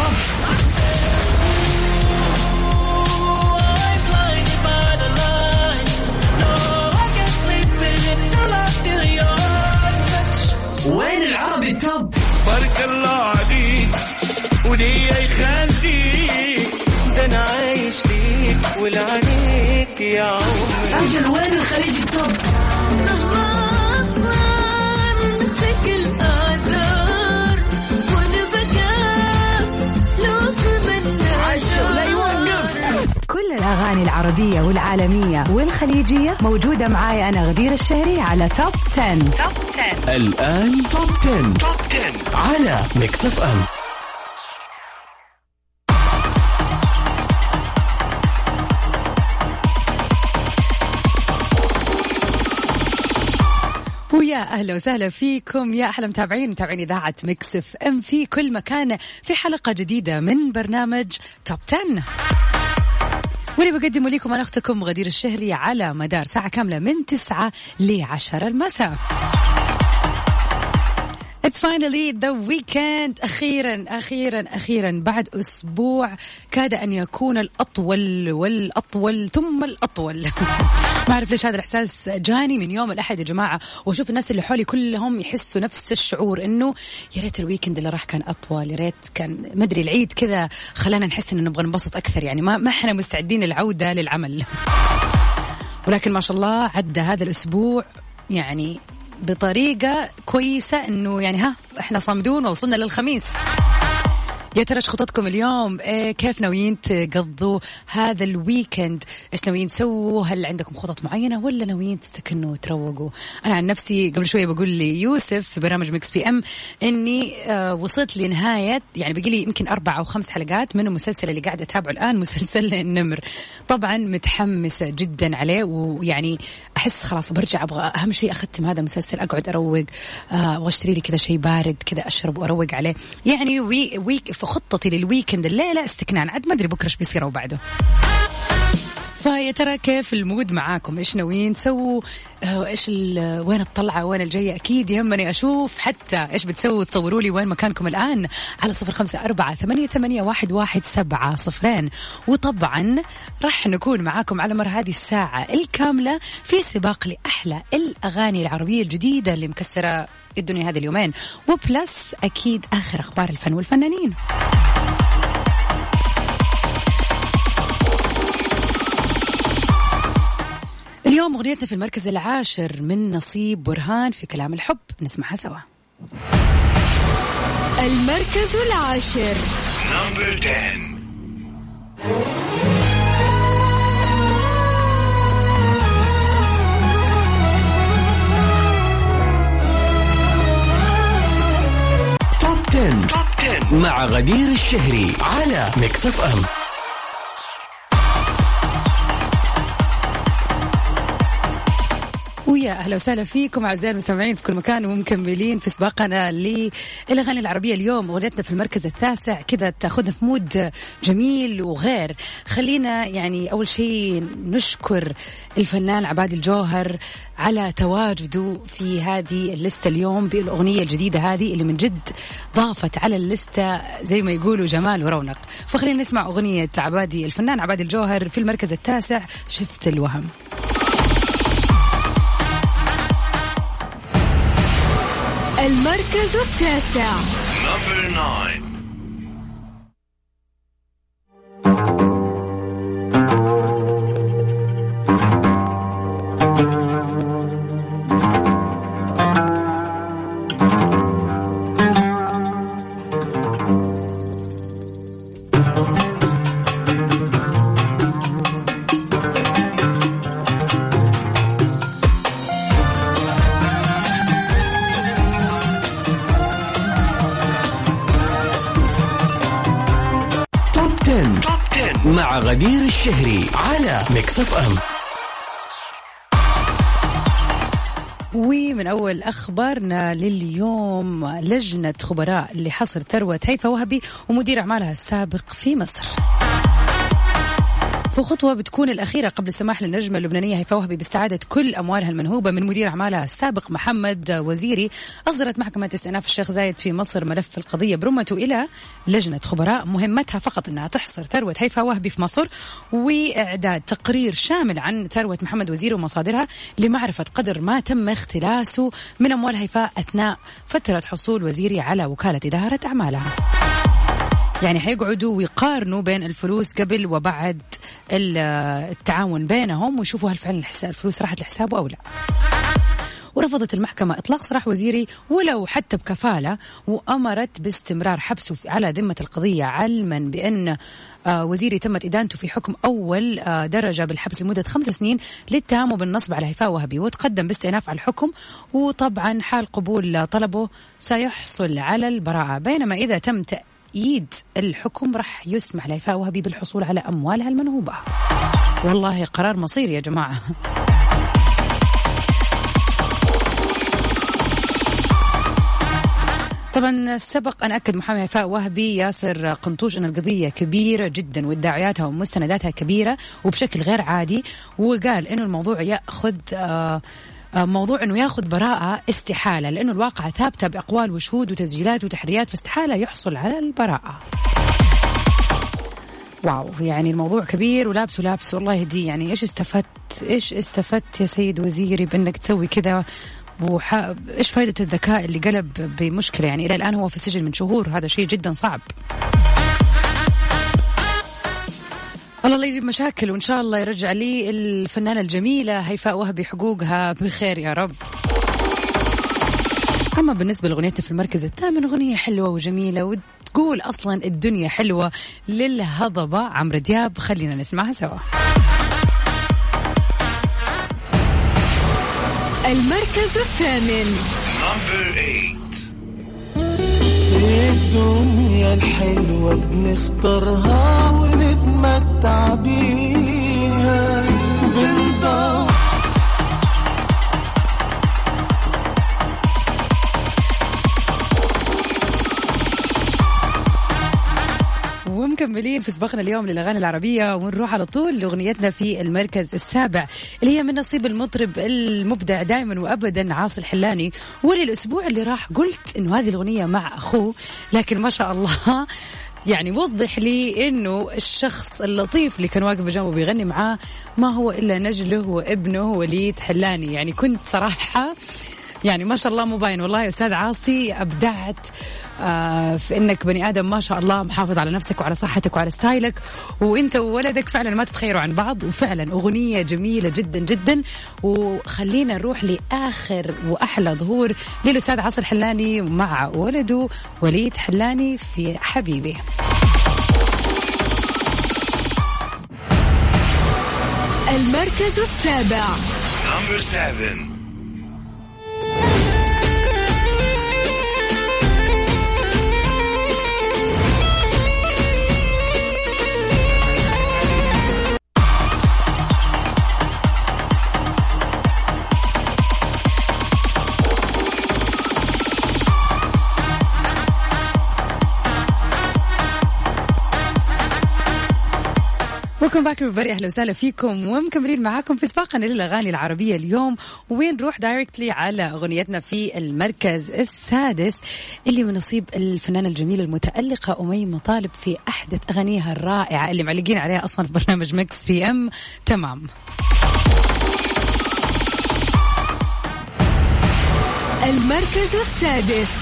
توب العربية والعالمية والخليجية. موجودة معاي أنا غدير الشهري على Top 10. Top 10 الآن Top 10. Top 10 على Mix FM ويا أهلا وسهلا فيكم. يا أحلى متابعين متابعين إذاعة Mix FM في كل مكان في حلقة جديدة من برنامج توب 10 واللي بقدمه لكم أنا أختكم غدير الشهري على مدار ساعة كاملة من 9 ل 10 المساء. Finally the weekend. أخيرا أخيرا أخيرا. بعد أسبوع كاد أن يكون الأطول والأطول ثم الأطول. ما أعرف ليش هذا الإحساس جاني من يوم الأحد يا جماعة. وأشوف الناس اللي حولي كلهم يحسوا نفس الشعور إنه يا ريت ال weekend اللي راح كان أطول يا ريت كان مدري العيد كذا خلانا نحس إنه نبغى ننبسط أكثر. يعني ما ما إحنا مستعدين للعودة للعمل. ولكن ما شاء الله عدى هذا الأسبوع يعني بطريقة كويسة إنه يعني ها إحنا صامدون ووصلنا للخميس. يا ترى إيش خططكم اليوم؟ إيه كيف ناويين تقضوا هذا ال weekend؟ إيش ناويين تسووا؟ هل عندكم خطط معينة ولا ناويين تستكنوا وتروقوا؟ أنا عن نفسي قبل شوية بقول لي يوسف في برنامج ميكس إف إم إني آه وصلت لنهاية يعني بقي لي يمكن أربع أو خمس حلقات من المسلسل اللي قاعدة أتابعه الآن مسلسل النمر. طبعا متحمسة جدا عليه ويعني أحس خلاص برجع أبغى أهم شيء أختم هذا المسلسل أقعد أروق آه، أبغى اشتري لي كذا شيء بارد كذا أشرب وأروق عليه يعني وي ويك في خطتي لل weekend الليلة استكنان. عاد ما أدري بكرة إيش بيصير أو بعده. فيا ترى كيف ال mood معاكم؟ إيش ناويين تسووا؟ آه، إيش وين الطلعة؟ وين الجاية؟ أكيد يهمني أشوف حتى إيش بتسووا. تصوروا لي وين مكانكم الآن على صفر خمسة أربعة ثمانية, ثمانية واحد, واحد سبعة صفرين. وطبعا راح نكون معاكم على مر هذه الساعة الكاملة في سباق لأحلى الأغاني العربية الجديدة اللي مكسرة الدنيا هذه اليومين. و plus أكيد آخر أخبار الفن والفنانين. اليوم أغنيتنا في المركز العاشر من نصيب برهان في كلام الحب. نسمعها سوا. المركز العاشر. number 10 top 10. top 10 مع غدير الشهري على ميكس اف ام ويا أهلا وسهلا فيكم أعزائي المستمعين في كل مكان ومكملين في سباقنا للاغاني العربية اليوم. أغنيتنا في المركز التاسع كذا تأخذنا في مود جميل وغير. خلينا يعني أول شيء نشكر الفنان عباد الجوهر على تواجده في هذه الليستة اليوم بالأغنية الجديدة هذه اللي من جد ضافت على الليستة زي ما يقولوا جمال ورونق. فخلينا نسمع أغنية عبادي الفنان عبادي الجوهر في المركز التاسع شفت الوهم. المركز التاسع. أخبارنا لليوم لجنة خبراء لحصر ثروة هيفا وهبي ومدير أعمالها السابق في مصر. في خطوة بتكون الأخيرة قبل السماح للنجمة اللبنانية هيفاء وهبي باستعادة كل أموالها المنهوبة من مدير أعمالها السابق محمد وزيري. أصدرت محكمة استئناف الشيخ زايد في مصر ملف القضية برمته إلى لجنة خبراء مهمتها فقط أنها تحصر ثروة هيفاء وهبي في مصر وإعداد تقرير شامل عن ثروة محمد وزيري ومصادرها لمعرفة قدر ما تم اختلاسه من أموال هيفاء أثناء فترة حصول وزيري على وكالة إدارة أعمالها. يعني حيقعدوا ويقارنوا بين الفلوس قبل وبعد ال- التعاون بينهم ويشوفوا هل فعلا الفلوس راحت لحسابه أو لا. ورفضت المحكمة إطلاق سراح وزيري ولو حتى بكفالة وأمرت باستمرار حبسه على ذمة القضية علما بأن آه، وزيري تمت إدانته في حكم أول آه، درجة بالحبس لمدة خمس سنين للتهمه بالنصب على هيفاء وهبي وتقدم باستئناف على الحكم. وطبعا حال قبول طلبه سيحصل على البراءة. بينما إذا تم تأييد الحكم راح يسمح لهيفاء وهبي بالحصول على أموالها المنهوبة والله قرار مصيري يا جماعة. طبعا سبق أن أكد محامي هيفاء وهبي ياسر قنطوش أن القضية كبيرة جدا وادعاءاتها ومستنداتها كبيرة وبشكل غير عادي وقال إنه الموضوع يأخذ آه، موضوع إنه ياخذ براءة استحالة لأنه الواقعه ثابتة بأقوال وشهود وتسجيلات وتحريات فاستحالة يحصل على البراءة. واو يعني الموضوع كبير ولابس ولابس والله يهديه يعني إيش استفدت إيش استفدت يا سيد وزيري بإنك تسوي كذا. إيش فائده الذكاء اللي قلب بمشكلة يعني إلى الآن هو في السجن من شهور هذا شيء جدا صعب الله لا يجيب مشاكل وإن شاء الله يرجع لي الفنانة الجميلة هيفاء وهبي حقوقها بخير يا رب. أما بالنسبة لأغنيتنا في المركز الثامن أغنية حلوة وجميلة وتقول أصلا الدنيا حلوة للهضبة. عمرو دياب خلينا نسمعها سوا. المركز الثامن. الدنيا الحلوة بنختارها ونتمتع بيها. ومكملين في سباقنا اليوم للأغاني العربية ونروح على طول لأغنيتنا في المركز السابع اللي هي من نصيب المطرب المبدع دائما وابدا عاصي الحلاني وللأسبوع اللي راح قلت إنه هذه الأغنية مع أخوه لكن ما شاء الله يعني وضح لي إنه الشخص اللطيف اللي كان واقف بجنبه بيغني معاه ما هو إلا نجله وابنه وليد حلاني. يعني كنت صراحة يعني ما شاء الله مو باين والله يا أستاذ عاصي أبدعت آه في إنك بني آدم ما شاء الله محافظ على نفسك وعلى صحتك وعلى ستايلك. وإنت وولدك فعلا ما تتخيروا عن بعض وفعلا أغنية جميلة جدا جدا. وخلينا نروح لآخر وأحلى ظهور للأستاذ عاصي الحلاني مع ولده وليد حلاني في حبيبي. المركز السابع. Number seven. welcome back مرة أخرى أهلا وسهلا فيكم ومكملين معاكم في سباقنا للاغاني العربية اليوم. وين نروح directly على أغنيتنا في المركز السادس اللي من نصيب الفنانة الجميلة المتألقة اميمه طالب في أحدث أغانيها الرائعة اللي معلقين عليها أصلا في برنامج ميكس إف إم. تمام. المركز السادس.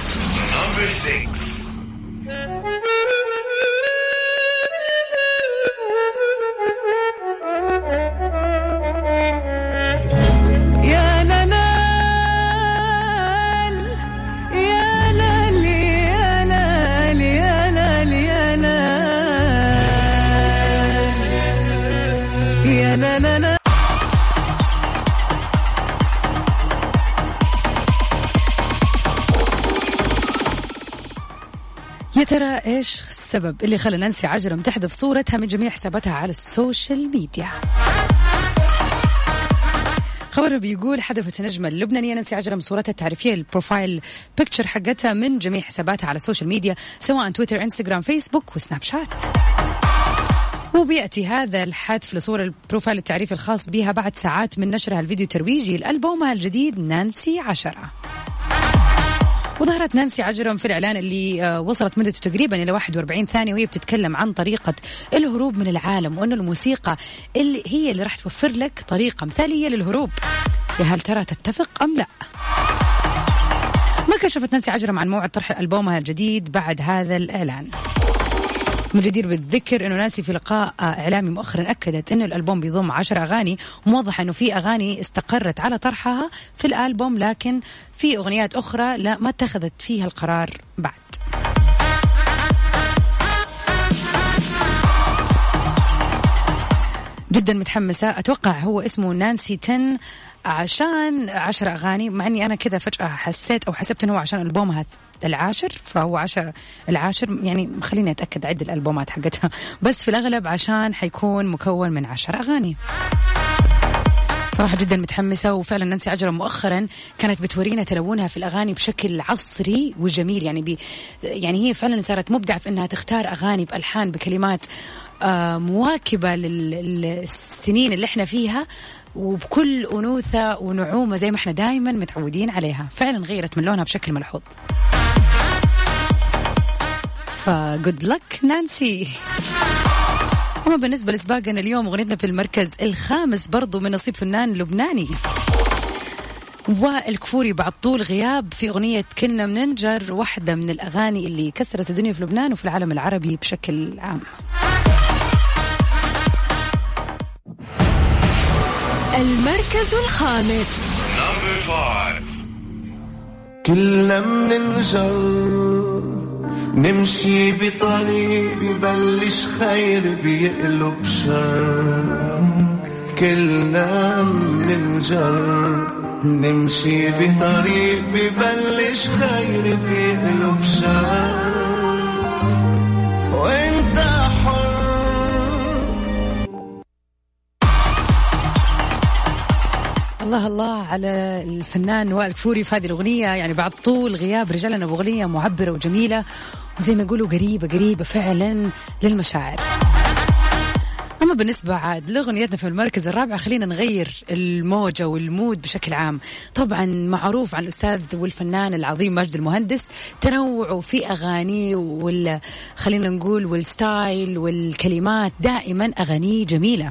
يا ترى إيش السبب اللي خلى نانسي عجرم تحذف صورتها من جميع حساباتها على ال social media؟ خبر بيقول حذفت النجمة اللبنانية نانسي عجرم صورتها التعريفية ال profile picture حقتها من جميع حساباتها على ال social media سواء تويتر انستغرام فيسبوك وسناب شات. وبيأتي هذا الحذف لصور ال profile التعريفي الخاص بها بعد ساعات من نشرها الفيديو الترويجي لألبومها الجديد نانسي عشرة وظهرت نانسي عجرم في الإعلان اللي آه، وصلت مدته تقريبا إلى 41 ثانية وهي بتتكلم عن طريقة الهروب من العالم وأن الموسيقى اللي هي اللي راح توفر لك طريقة مثالية للهروب يا هل ترى تتفق أم لا؟ ما كشفت نانسي عجرم عن موعد طرح ألبومها الجديد بعد هذا الإعلان من بالذكر إنه نانسي في لقاء إعلامي مؤخرا أكدت إنه الألبوم بيضم عشر أغاني وموضح إنه في أغاني استقرت على طرحها في الألبوم لكن في أغنيات أخرى لا ما اتخذت فيها القرار بعد. جدا متحمسة. أتوقع هو اسمه نانسي تن عشان عشر أغاني مع أني أنا كذا فجأة حسيت أو حسبت أنه هو عشان ألبومها العاشر فهو عشر العاشر يعني خليني أتأكد عد الألبومات حقتها. بس في الأغلب عشان حيكون مكون من عشر أغاني. صراحة جدا متحمسة وفعلا نانسي عجرم مؤخرا. كانت بتورينا تلونها في الأغاني بشكل عصري وجميل. يعني بي يعني هي فعلا صارت مبدعة في أنها تختار أغاني بألحان بكلمات آه مواكبة للسنين اللي إحنا فيها وبكل أنوثة ونعومة زي ما إحنا دائما متعودين عليها. فعلا غيرت من لونها بشكل ملحوظ. فجود لك نانسي أما بالنسبة لسباقنا اليوم أغنيتنا في المركز الخامس برضو من نصيب فنان لبناني. والكفوري بعد طول غياب في أغنية كنا مننجر واحدة من الأغاني اللي كسرت الدنيا في لبنان وفي العالم العربي بشكل عام. المركز الخامس. كلنا مننجر. نمشي بطريق ببلش خير بيقلب شر. كلنا مننجر نمشي بطريق ببلش خير بيقلب شر. وانت الله الله على الفنان وائل كفوري في هذه الأغنية. يعني بعد طول غياب رجالنا بأغنية معبرة وجميلة. وزي ما يقولوا قريبة قريبة فعلا للمشاعر. أما بالنسبة عاد لأغنيتنا في المركز الرابع خلينا نغير الموجة وال mood بشكل عام. طبعا معروف عن الأستاذ والفنان العظيم ماجد المهندس تنوعه في أغانيه وال خلينا نقول وال style والكلمات دائما أغانيه جميلة.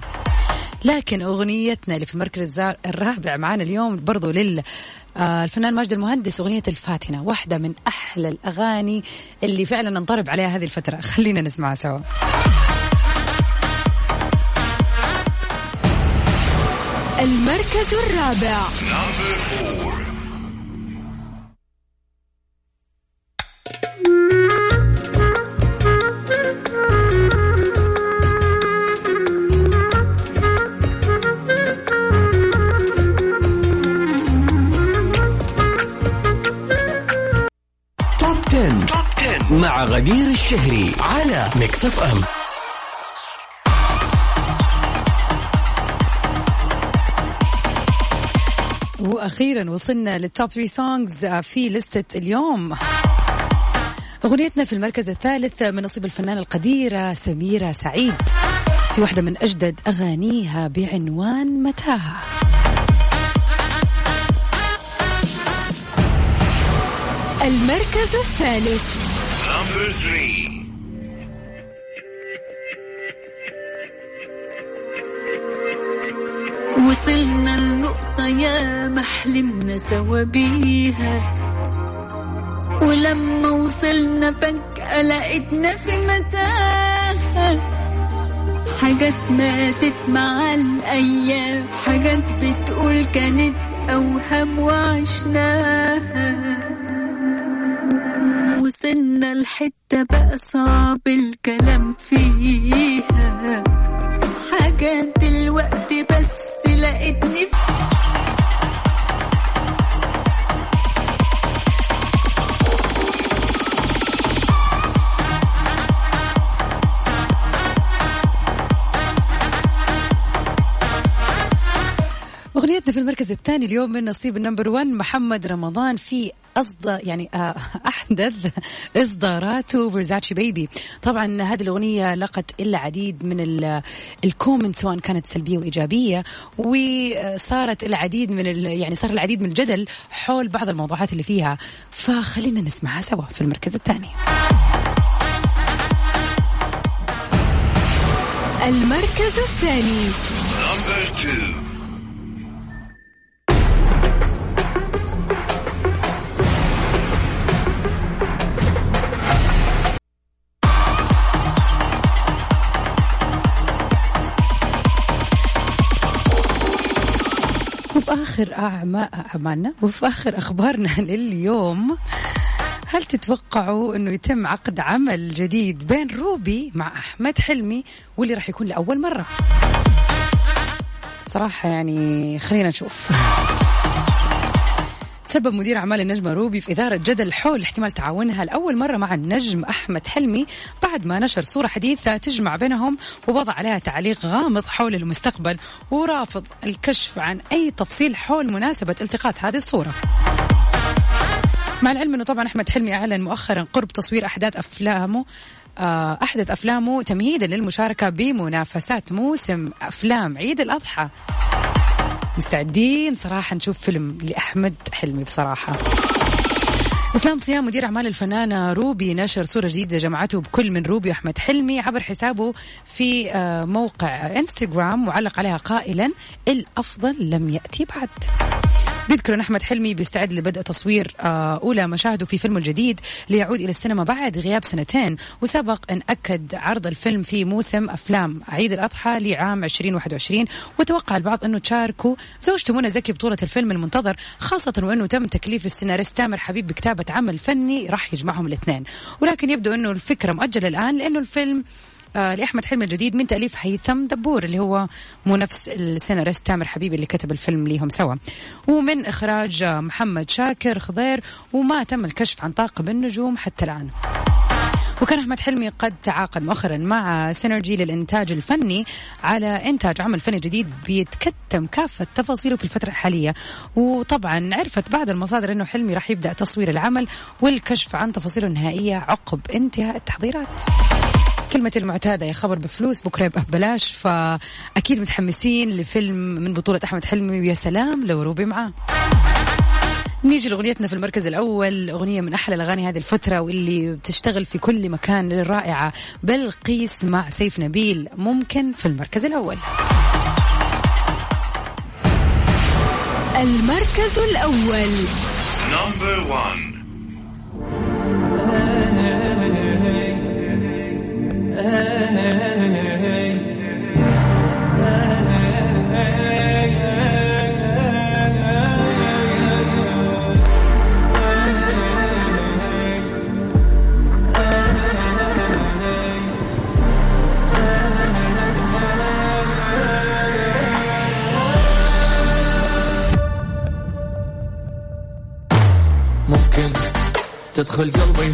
لكن أغنيتنا اللي في المركز الرابع معانا اليوم برضو لل آه، الفنان ماجد المهندس أغنية الفاتنة واحدة من أحلى الأغاني اللي فعلا ننطرب عليها هذه الفترة. خلينا نسمعها سوا. المركز الرابع. على ميكس اف ام. وأخيرا وصلنا لل top 3 songs في لستة اليوم. أغنيتنا في المركز الثالث من نصيب الفنانة القديرة سميرة سعيد. في واحدة من أجدد أغانيها بعنوان متاهة. المركز الثالث. Number three. وصلنا النقطة يا محلمنا سوا بيها. ولما وصلنا فجأة لقيتنا في متاهة. حاجات ماتت مع الأيام حاجات بتقول كانت أوهام وعشناها. وصلنا الحتة بقى صعب الكلام فيها. حاجات دلوقتي بس لقيتني أغنيتنا جولتنا في المركز الثاني اليوم من نصيب ال number 1 محمد رمضان في أصدر يعني آه، أحدث إصداراته Versace Baby. طبعا هذه الأغنية لقت إلا عديد من ال- ال comment سواء كانت سلبية وإيجابية وصارت العديد من يعني صار العديد من الجدل حول بعض الموضوعات اللي فيها. فخلينا نسمعها سوا في المركز الثاني. المركز الثاني. وفي آخر أعما- أعمالنا وفي آخر أخبارنا لليوم هل تتوقعوا أنه يتم عقد عمل جديد بين روبي مع أحمد حلمي واللي راح يكون لأول مرة؟ صراحة يعني خلينا نشوف. تسبب مدير أعمال النجمة روبي في إثارة جدل حول احتمال تعاونها لأول مرة مع النجم أحمد حلمي بعد ما نشر صورة حديثة تجمع بينهم ووضع عليها تعليق غامض حول المستقبل ورافض الكشف عن أي تفصيل حول مناسبة التقاط هذه الصورة. مع العلم أنه طبعا أحمد حلمي أعلن مؤخرا قرب تصوير أحداث أفلامه آه، أحدث أفلامه تمهيدا للمشاركة بمنافسات موسم أفلام عيد الأضحى. مستعدين صراحة نشوف فيلم لأحمد حلمي بصراحة. أسلام صيام مدير أعمال الفنانة روبي نشر صورة جديدة جمعته بكل من روبي وأحمد حلمي عبر حسابه في آه، موقع انستغرام وعلق عليها قائلا الأفضل لم يأتي بعد. بيذكر أن أحمد حلمي بيستعد لبدء تصوير آه، أولى مشاهده في فيلمه الجديد ليعود إلى السينما بعد غياب سنتين وسبق أن أكد عرض الفيلم في موسم أفلام عيد الأضحى لعام 2021 وتوقع البعض أنه تشاركوا زوجته منى زكي بطولة الفيلم المنتظر خاصة وأنه تم تكليف السيناريست تامر حبيب بكتابة عمل فني راح يجمعهم الاثنين. ولكن يبدو أنه الفكرة مؤجلة الآن لأنه الفيلم لأحمد حلمي الجديد من تأليف هيثم دبور اللي هو مو نفس السيناريست تامر حبيبي اللي كتب الفيلم ليهم سوا. ومن إخراج آه، محمد شاكر خضير وما تم الكشف عن طاقم النجوم حتى الآن. وكان أحمد حلمي قد تعاقد مؤخرا مع سينرجي للإنتاج الفني على إنتاج عمل فني جديد بيتكتم كافة تفاصيله في الفترة الحالية. وطبعا عرفت بعض المصادر إنه حلمي راح يبدأ تصوير العمل والكشف عن تفاصيله النهائية عقب انتهاء التحضيرات. كلمة المعتادة يا خبر بفلوس بكرة يبقى ببلاش. فأكيد متحمسين لفيلم من بطولة أحمد حلمي ويا سلام لو روبي معاه. نيجي لأغنيتنا في المركز الأول أغنية من أحلى الأغاني هذه الفترة واللي بتشتغل في كل مكان الرائعه بلقيس مع سيف نبيل ممكن في المركز الأول. المركز الأول. نمبر 1 تدخل قلبي.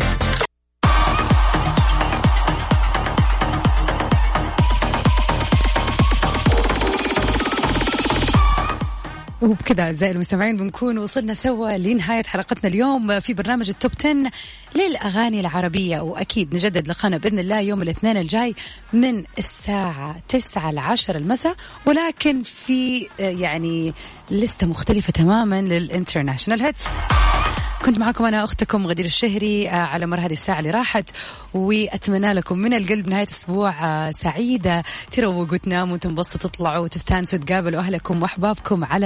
وبكذا أعزائي المستمعين بنكون وصلنا سوا لنهاية حلقتنا اليوم في برنامج التوب 10 للأغاني العربية. وأكيد نجدد لقانا بإذن الله يوم الاثنين الجاي من الساعة 9 ل 10 المساء ولكن في آه، يعني لستة مختلفة تماما لل international hits. كنت معكم أنا أختكم غدير الشهري آه، على مر هذه الساعة اللي راحت وأتمنى لكم من القلب نهاية أسبوع آه، سعيدة. تروقوا تناموا تنبسطوا تطلعوا تستانسوا تقابلوا أهلكم وأحبابكم على